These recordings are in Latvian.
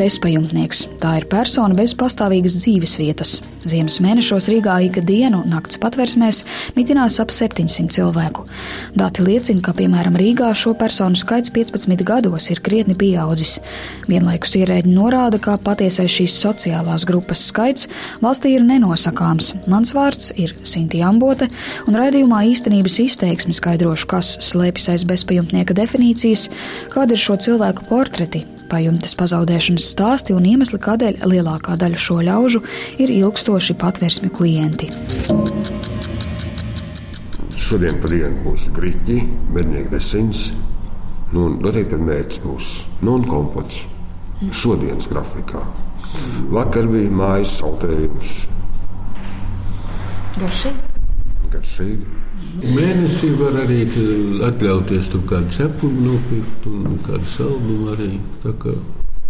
Bezpajumtnieks - tā ir persona bez pastāvīgas dzīves vietas. Ziemas mēnešos Rīgā ik dienu nakts patversmēs mitinās ap 700 cilvēku. Dati liecina, ka, piemēram, Rīgā šo personu skaits 15 gados ir krietni pieaudzis. Vienlaikus ierēģi norāda, ka patiesais šīs sociālās grupas skaits valstī ir nenosakāms. Mans vārds ir Sintīna Ambote, un raidījumā īstenības izteiksmi skaidrošu, kas slēpjas aiz bezpajumtnieka definīcijas, kāda ir šo cilvēku portreti pajumtes pazaudēšanas stāsti un iemesli, kādēļ lielākā daļa šo ļaužu ir ilgstoši patvērsmi klienti. Šodien pa dienu būs grīķi, mednieka desins. Nu, noteikti, ka mērķis būs nu, un kompots. Šodienas grafikā. Vakar bija mājas saltējums. Garšīgi. Garšīgi. Mēnesī var arī atļauties kādu cepuri nopirkt un kādu saldumu arī.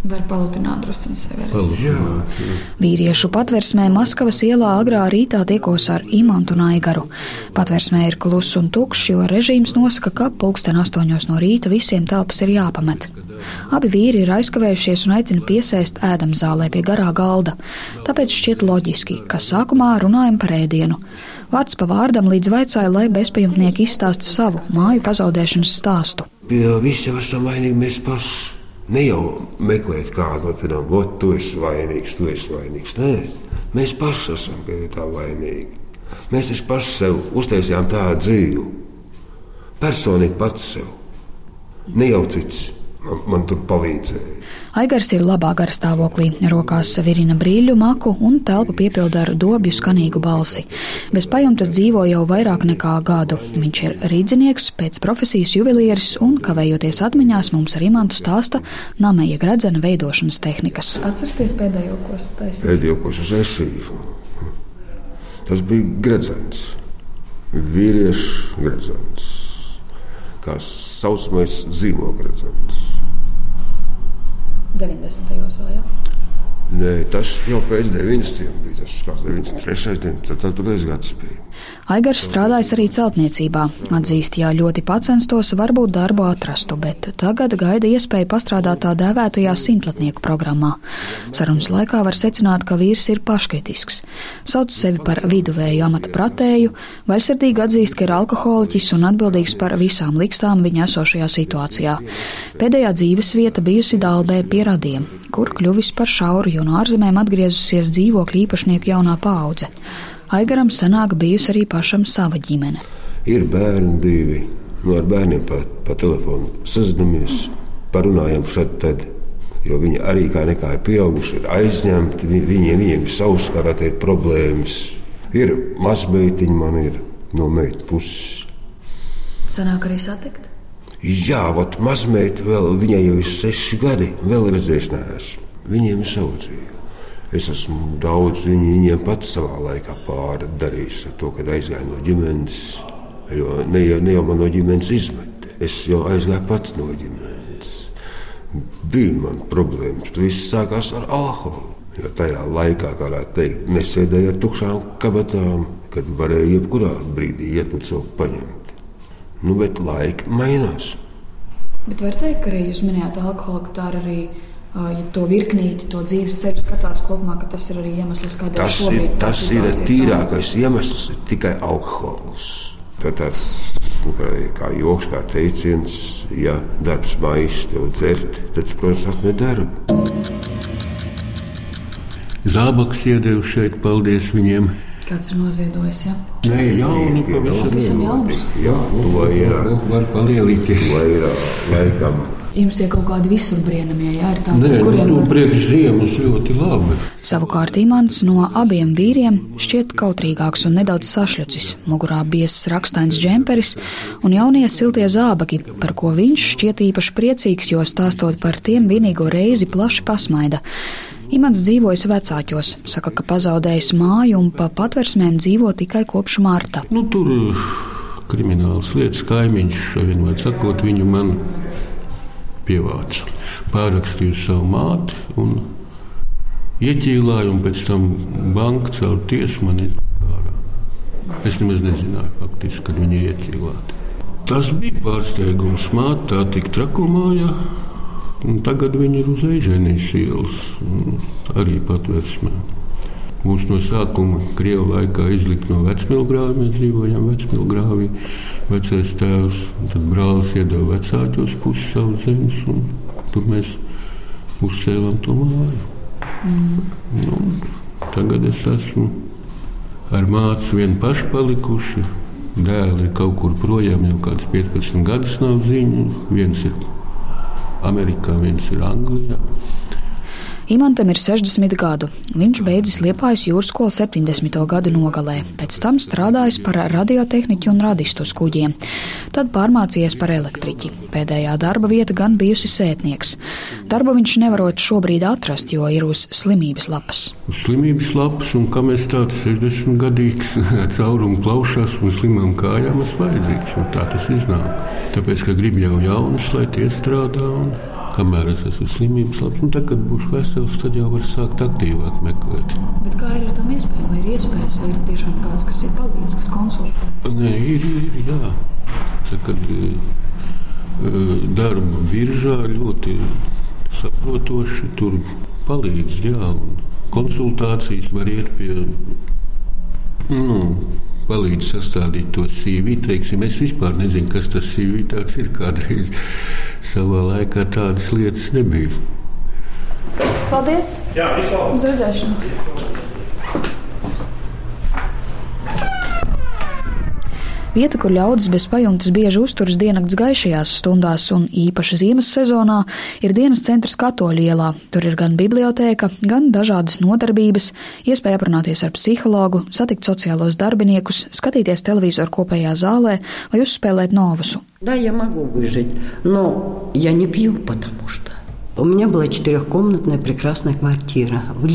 Var palutināt drusku sevi. Vīriešu patversmē Maskavas ielā agrā rītā tiekos ar Imantu Naigaru. Patversmē ir kluss un tukšs, jo režīms nosaka, ka pulksten astoņos no rīta visiem telpas ir jāpamet. Abi vīri ir aizkavējušies un aicina piesēst ēdamzālē pie garā galda. Tāpēc šķiet loģiski, ka sākumā runājam par ēdienu. Vārds pa vārdam līdz vaicāja, lai bezpajumtnieki izstāsta savu māju pazaudēšanas stāstu. Pie visam esam vainīgi mēs paši. Ne jau meklēt kādu, piemēram, ot, tu esi vainīgs, tu esi vainīgs. Nē, mēs paši esam tā vainīgi. Mēs taču paši sev uztaisījām tādu dzīvi. Personīgi pats sev. Ne jau cits man, man tur palīdzēja. Aigars ir labā gara stāvoklī, rokās virina brīļu maku un telpu piepilda ar dobju skanīgu balsi. Bez pajumtes dzīvo jau vairāk nekā gadu. Viņš ir rīdzinieks, pēc profesijas juvelieris un, kavējoties atmiņās, mums ar imantu stāsta nameja gradzena veidošanas tehnikas. Atcerieties pēdējo, ko taisījāt? Pēdējo, ko es esīju. Tas bija gradzens, vīriešu gradzens, kā saucamais zīmogradzens. 90. gados vēl, jā? Nē, tas jau pēc 90. bija. Tas kāds 93. 94. gads bija. Aigars strādājis arī celtniecībā. Atzīst, ja ļoti pacenstos, varbūt darbu atrastu, bet tagad gaida iespēju pastrādāt tā dēvētajā simtlatnieku programmā. Sarunas laikā var secināt, ka vīrs ir paškritisks. Sauc sevi par viduvēju amata pratēju, vaļsirdīgi atzīst, ka ir alkoholiķis un atbildīgs par visām likstām viņa esošajā situācijā. Pēdējā dzīves vieta bijusi Dālbē pie radiem, kur kļuvis par šauru, jo no ārzemēm atgriezusies dzīvokļu īpašnieku jaunā paudze. Aigaram senāk bijusi arī pašam sava ģimene. Ir bērni divi. Nu, ar bērniem pa, pa telefonu sazināmies, parunājam šad tad. Jo viņi arī kā nekā ir pieauguši, ir aizņemti, viņiem, viņiem ir savs karatēt problēmas. Ir mazmeitiņa, man ir no meitas puses. Sanāk arī satikt? Jā, vat mazmeita vēl, viņai jau ir seši gadi, vēl redzējuši neesmu. Viņiem ir saucīja. Es esmu daudz viņi, viņiem pats savā laikā pārdarījis ar to, kad aizgāju no ģimenes. Jo ne jau, ne jau man no ģimenes izmet, es jau aizgāju pats no ģimenes. Bija man problēmas, tas viss sākās ar alkoholu. Jo tajā laikā, kā varētu teikt, nesēdēju ar tukšām kabatām, kad varēja jebkurā brīdī iet un sev paņemt. Nu, bet laiki mainās. Bet var teikt, ka arī jūs minējāt alkoholu, ka tā ir arī ja to virknīti, to dzīves ceļu skatās kopumā, ka tas ir arī iemesls, kādēļ tas ir. Tas ir tīrākais tā. iemesls, ir tikai alkohols. Tā tāds nu, kā, kā joks, kā teiciens, ja darbs maisa tev dzert, tad, protams, atmet darbu. Zābaks iedevu šeit, paldies viņiem. Kāds ir noziedojis? Ja? Nē, jaunu, pavisam jaunu. Jā, tu vairāk. Var palielīties. Vairāk, laikam. Jums tie kaut kādi visur brīnumie, jā, ir tādi, Nē, kuriem nu, var... priekš ziemas ļoti labi. Savukārt Imants no abiem vīriem šķiet kautrīgāks un nedaudz sašļucis. Mugurā biezs rakstains džemperis un jaunie siltie zābaki, par ko viņš šķiet īpaši priecīgs, jo stāstot par tiem vienīgo reizi plaši pasmaida. Imants dzīvojas vecāķos, saka, ka pazaudējis māju un pa patversmēm dzīvo tikai kopš marta. Nu, tur krimināls lietas kaimiņš, vienmēr sakot, viņu man pievācu. Pārrakstīju savu māti un ieķīlāju, un pēc tam banka caur tiesu man izdarīja. Es nemaz nezināju, faktiski, kad viņi ir ieķīlāti. Tas bija pārsteigums. Māte tā tik trakumāja. Tagad viņi ir uz Eiženijas ielas, arī patvērsmē. Mūs no sākuma Krievijas laikā izlika no vecmilgrāvja. Mēs dzīvojam vecmilgrāvī. Vecais tēvs, tad brālis iedeva vecākos pusi savas zemes, un tur mēs uzcēlām to māju. Mm. Nu, tagad es esmu ar mācu vien paši palikuši. Dēli ir kaut kur projām, jau kāds 15 gadus nav ziņu. Viens ir Amerikā, viens ir Anglijā. Imantam ir 60 gadu. Viņš beidzis Liepājas jūras skolu 70. gadu nogalē, pēc tam strādājis par radiotehniķu un radistu uz kuģiem. Tad pārmācījies par elektriķi. Pēdējā darba vieta gan bijusi sētnieks. Darbu viņš nevarot šobrīd atrast, jo ir uz slimības lapas. Uz slimības lapas, un kam es tāds 60 gadīgs caurumu plaušās un slimām kājām esmu vajadzīgs, un tā tas iznāk. Tāpēc, ka grib jau jaunus, lai tie strādā. Un kamēr es esmu slimības labs. Un tad, kad būšu vesels, tad jau var sākt aktīvāk meklēt. Bet kā ir ar tām iespējām? Vai ir iespējas, vai ir tiešām kāds, kas ir palīdzis, kas konsultē? Nē, ir, ir, jā. Tā, kad uh, darba biržā ļoti saprotoši tur palīdz, jā, konsultācijas var iet pie. Nu, palīdz sastādīt to CV. Teiksim, es vispār nezinu, kas tas CV ir. Kādreiz savā laikā tādas lietas nebija. Paldies! Jā, Uz redzēšanu! Vieta, kur ļaudis bez pajumtes bieži uzturas diennakts gaišajās stundās un īpaši ziemas sezonā, ir dienas centrs Katoļu ielā. Tur ir gan bibliotēka, gan dažādas nodarbības, iespēja aprunāties ar psihologu, satikt sociālos darbiniekus, skatīties televizoru kopējā zālē vai uzspēlēt novusu. Да, я могу выжить, но я не пью, потому что у меня была четырехкомнатная прекрасная квартира в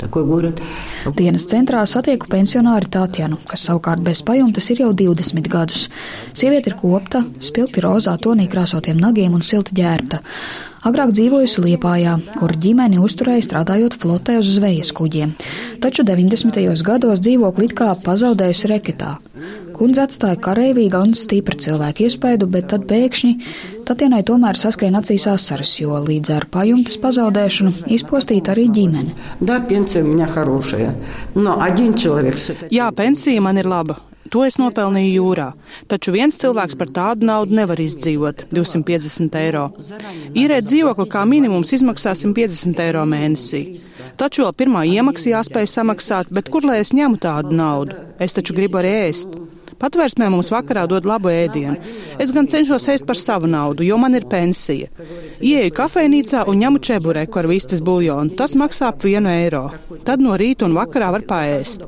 Лепее. Dienas centrā satieku pensionāri Tātjanu, kas savukārt bez pajumtes ir jau 20 gadus. Sieviete ir kopta, spilgti rozā tonī krāsotiem nagiem un silti ģērbta. Agrāk dzīvojusi Liepājā, kur ģimeni uzturēja strādājot flotē uz zvejas kuģiem, taču 90. gados dzīvokli it kā pazaudējusi reketā. Kundze atstāja kareivīga un stipra cilvēka iespaidu, bet tad pēkšņi Tatienai tomēr saskrien acīs asaras, jo līdz ar pajumtes pazaudēšanu izpostīta arī ģimene. Jā, pensija man ir laba. To es nopelnīju jūrā, taču viens cilvēks par tādu naudu nevar izdzīvot - 250 eiro. Īrēt dzīvokli kā minimums izmaksā 150 eiro mēnesī. Taču vēl pirmā iemaksa jāspēj samaksāt, bet kur lai es ņemu tādu naudu? Es taču gribu arī ēst. Patvērsmē mums vakarā dod labu ēdienu. Es gan cenšos ēst par savu naudu, jo man ir pensija. Ieju kafejnīcā un ņemu čebureku ar vistas buljonu. Tas maksā ap vienu eiro. Tad no rīta un vakarā var paēst.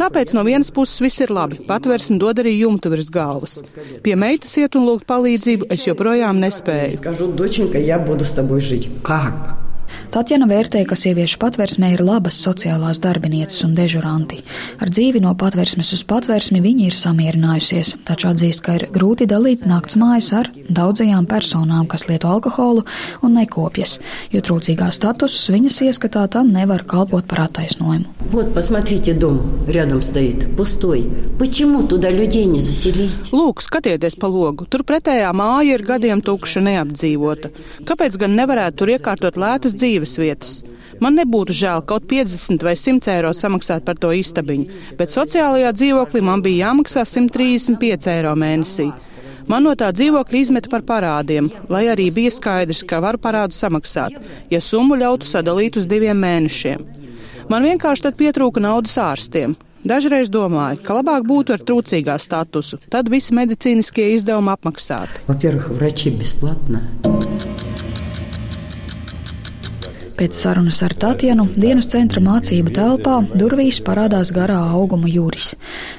Tāpēc no vienas puses viss ir labi. Patvērsme dod arī jumtu virs galvas. Pie meitas iet un lūgt palīdzību es joprojām nespēju. Kā? Tatjana vērtē, ka sieviešu patversmē ir labas sociālās darbinieces un dežuranti. Ar dzīvi no patversmes uz patversmi viņa ir samierinājusies, taču atzīst, ka ir grūti dalīt nakts mājas ar daudzajām personām, kas lieto alkoholu un nekopjas, jo trūcīgā statusus viņas ieskatā tam nevar kalpot par attaisnojumu. Вот, посмотрите, дом рядом стоит, пустой. Почему туда людей не заселить? Lūk, skatieties pa logu. Tur pretējā māja ir gadiem tukša, neapdzīvota. Kāpēc gan nevarētu tur iekārtot lētas dzīves? dzīves vietas. Man nebūtu žēl kaut 50 vai 100 eiro samaksāt par to istabiņu, bet sociālajā dzīvoklī man bija jāmaksā 135 eiro mēnesī. Man no tā dzīvokļa izmeta par parādiem, lai arī bija skaidrs, ka varu parādu samaksāt, ja summu ļautu sadalīt uz diviem mēnešiem. Man vienkārši tad pietrūka naudas ārstiem. Dažreiz domāju, ka labāk būtu ar trūcīgā statusu, tad visi medicīniskie izdevumi apmaksāti. Во-первых, врачи бесплатно. Pēc sarunas ar Tatjanu dienas centra mācību telpā durvīs parādās garā auguma jūris.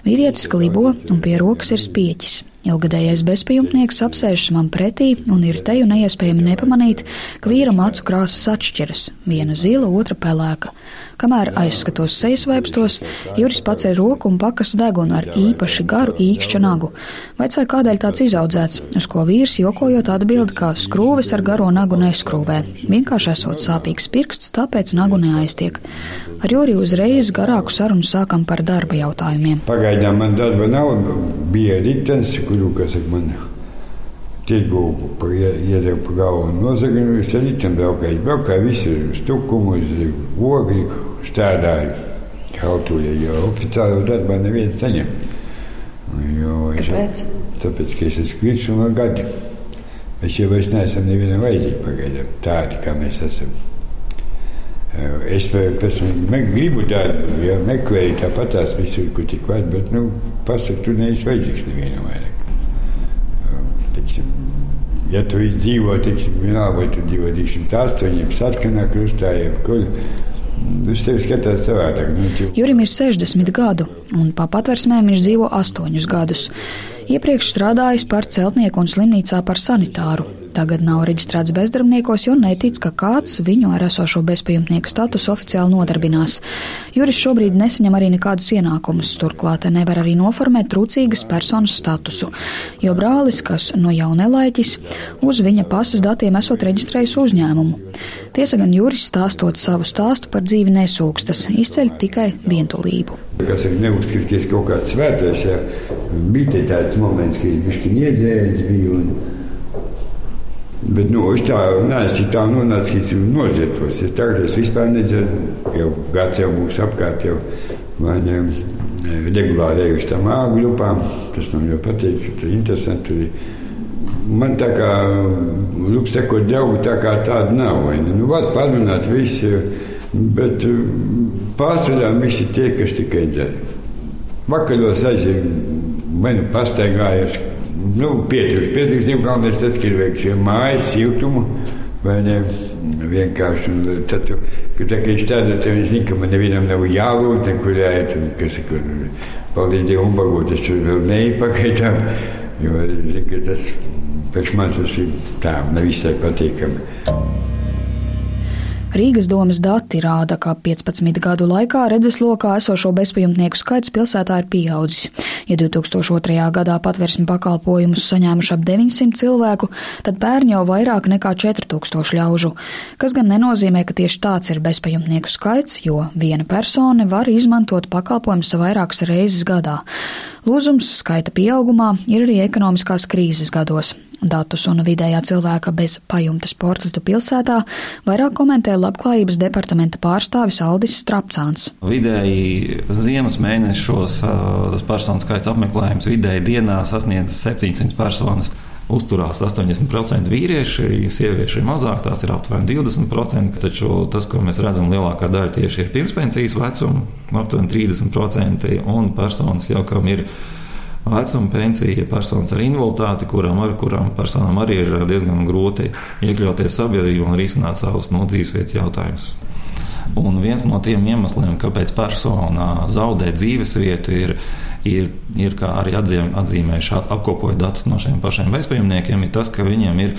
Vīrietis klibo un pie rokas ir spieķis. Ilgadējais bezpajumtnieks apsēžas man pretī un ir te un neiespējami nepamanīt, ka vīra acu krāsas atšķiras - viena zila, otra pelēka. Kamēr aizskatos sejas vaipstos, Juris pats ir roku un pakas degunu ar īpaši garu īkšķa nagu. Vaicāja, kādēļ tāds izaudzēts, uz ko vīrs jokojot atbild, ka skrūves ar garo nagu neskrūvē. Vienkārši esot sāpīgs pirksts, tāpēc nagu neaiztiek. Ar Juriju uzreiz garāku sarunu sākam par darba jautājumiem. Pagaidām man darba nav, bija ritenis, kuru, kas saka, man tirgu iedeva pa galvu un es ar riteni braukāju, braukāju visur, stukumu, uz ogļu, strādāju hautūļa, jo oficiāli darbā neviens neņem. Jo, Kāpēc? Tāpēc, ka es esmu un gadi. Mēs jau vairs neesam nevienam vajadzīgi pagaidām, tādi, kā mēs esam. Es pēc tam gribu darbu, ja meklēju tāpat tās visur, kur tik vajag, bet, nu, pasaka, tu neesi vajadzīgs nevienam vairāk. Ja tu dzīvo, teiksim, vienalga, vai tu dzīvo, teiksim, tā astoņiem sarkanā krustā, ja kur, Uz tevi skatās savādāk. Nu. Jurim ir 60 gadu, un pa patversmēm viņš dzīvo 8 gadus. Iepriekš strādājis par celtnieku un slimnīcā par sanitāru. Tagad nav reģistrēts bezdarbniekos, jo netic, ka kāds viņu ar esošo bezpajumtnieku statusu oficiāli nodarbinās. Juris šobrīd nesaņem arī nekādus ienākumus, turklāt nevar arī noformēt trūcīgas personas statusu, jo brālis, kas nu jau nelaiķis, uz viņa pasas datiem esot reģistrējis uzņēmumu. Tiesa gan Juris stāstot savu stāstu par dzīvi nesūkstas, izceļ tikai vientulību. Kas ir neuzskatīts kaut kāds svētais, ja bija tāds moments, kad viņš bija iedzēris bija. Un... Bet nu, es tā neesmu tā nonācis, ka esmu nodzēros. Es tagad es vispār nedzeru, jau gads jau būs apkārt, jau man jau regulāri eju uz tām āgļupām. Tas man ļoti patīk, tas ir interesanti. Man tā kā, lup sakot, draugu tā kā tāda nav. Ne? Nu, var parunāt visi, bet pārsvarā visi tie, kas tikai dzer. Vakaros aizēju, vai nu pastaigājuši nu, pietrūkst. Pietrūkst jau galvenais tas, ka ir vajag mājas siltumu. Vai ne? Vienkārši. Tad, kad tā, ka es tādu, tad es zinu, ka man nevienam nav jālūdz, nekur jāiet. Kas saka, paldies Dievam, bagot, es tur vēl neipakaitām. Jo es zinu, ka tas priekš manis tas ir tā, nevisai patīkami. Rīgas domas dati rāda, ka 15 gadu laikā redzeslokā esošo bezpajumtnieku skaits pilsētā ir pieaudzis. Ja 2002. gadā patversmi pakalpojumus saņēmuši ap 900 cilvēku, tad pērn jau vairāk nekā 4000 ļaužu. Kas gan nenozīmē, ka tieši tāds ir bezpajumtnieku skaits, jo viena persona var izmantot pakalpojumus vairākas reizes gadā. Lūzums skaita pieaugumā ir arī ekonomiskās krīzes gados. Datus un vidējā cilvēka bez pajumtes portretu pilsētā vairāk komentē labklājības departamenta pārstāvis Aldis Strapcāns. Vidēji ziemas mēnešos tas personu skaits apmeklējums vidēji dienā sasniedz 700 personas uzturās 80% vīrieši, sievieši ir mazāk, tās ir aptuveni 20%. Taču tas, ko mēs redzam, lielākā daļa tieši ir pirmspensijas vecuma, aptuveni 30%, un personas jau kam ir vecuma pensija, personas ar invaliditāti, kurām, ar, kurām personām arī ir diezgan grūti iekļauties sabiedrībā un risināt savus no dzīvesvietas jautājumus. Un viens no tiem iemesliem, kāpēc persona zaudē dzīvesvietu, ir ir, ir kā arī atzīm, atzīmējuši, apkopojot datus no šiem pašiem bezpajumtniekiem, ir tas, ka viņiem ir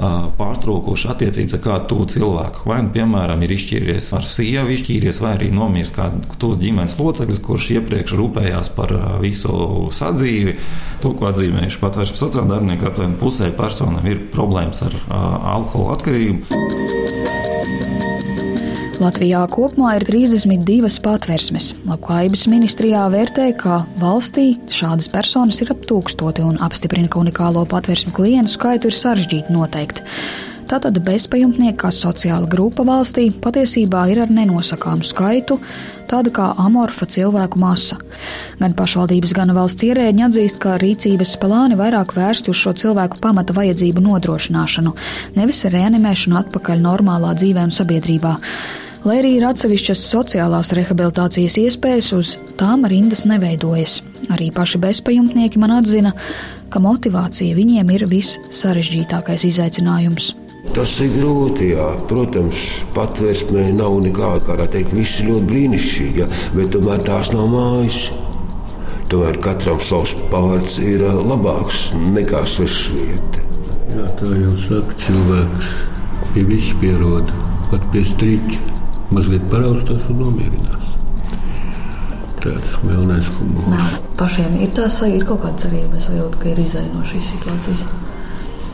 pārtraukuši attiecības ar kādu tuvu cilvēku. Vai, nu, piemēram, ir izšķīries ar sievu, izšķīries, vai arī nomiris kāds tuvs ģimenes loceklis, kurš iepriekš rūpējās par visu sadzīvi. To, ko atzīmējuši patvērsmes sociālā darbinieka, aptuveni pusē personām ir problēmas ar alkohola atkarību. Latvijā kopumā ir 32 patversmes. Labklājības ministrijā vērtē, ka valstī šādas personas ir ap tūkstoti un apstiprina, ka unikālo patversmu klientu skaitu ir sarežģīti noteikt. Tātad bezpajumtnieki kā sociāla grupa valstī patiesībā ir ar nenosakāmu skaitu, tāda kā amorfa cilvēku masa. Gan pašvaldības, gan valsts ierēģi atzīst, ka rīcības plāni vairāk vērsti uz šo cilvēku pamata vajadzību nodrošināšanu, nevis reanimēšanu atpakaļ normālā dzīvē un sabiedrībā. Lai arī ir atsevišķas sociālās rehabilitācijas iespējas, uz tām rindas neveidojas. Arī paši bezpajumtnieki man atzina, ka motivācija viņiem ir vissarežģītākais izaicinājums. Tas ir grūti, jā. Protams, patvērsmē nav nekāda, kā teikt, viss ir ļoti brīnišķīgi, bet tomēr tās nav mājas. Tomēr katram savs pārts ir labāks nekā svešvieta. Jā, tā jau saka, cilvēks pie viss pierod, pat pie striķa mazliet paraustās un nomierinās. Tāds melnais humors. Pašiem ir tā sajūta, ir kaut kāda cerība, sajūta, ka ir izēja no šīs situācijas.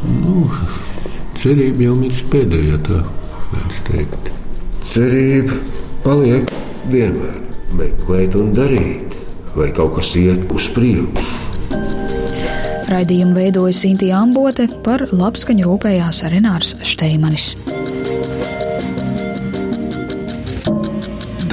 Nu, cerība jau mirst pēdējā, tā varētu teikt. Cerība paliek vienmēr meklēt un darīt, lai kaut kas iet uz priekšu. Raidījumu veidoja Sintīna Ambote, par labskaņu rūpējās Renārs Šteimanis.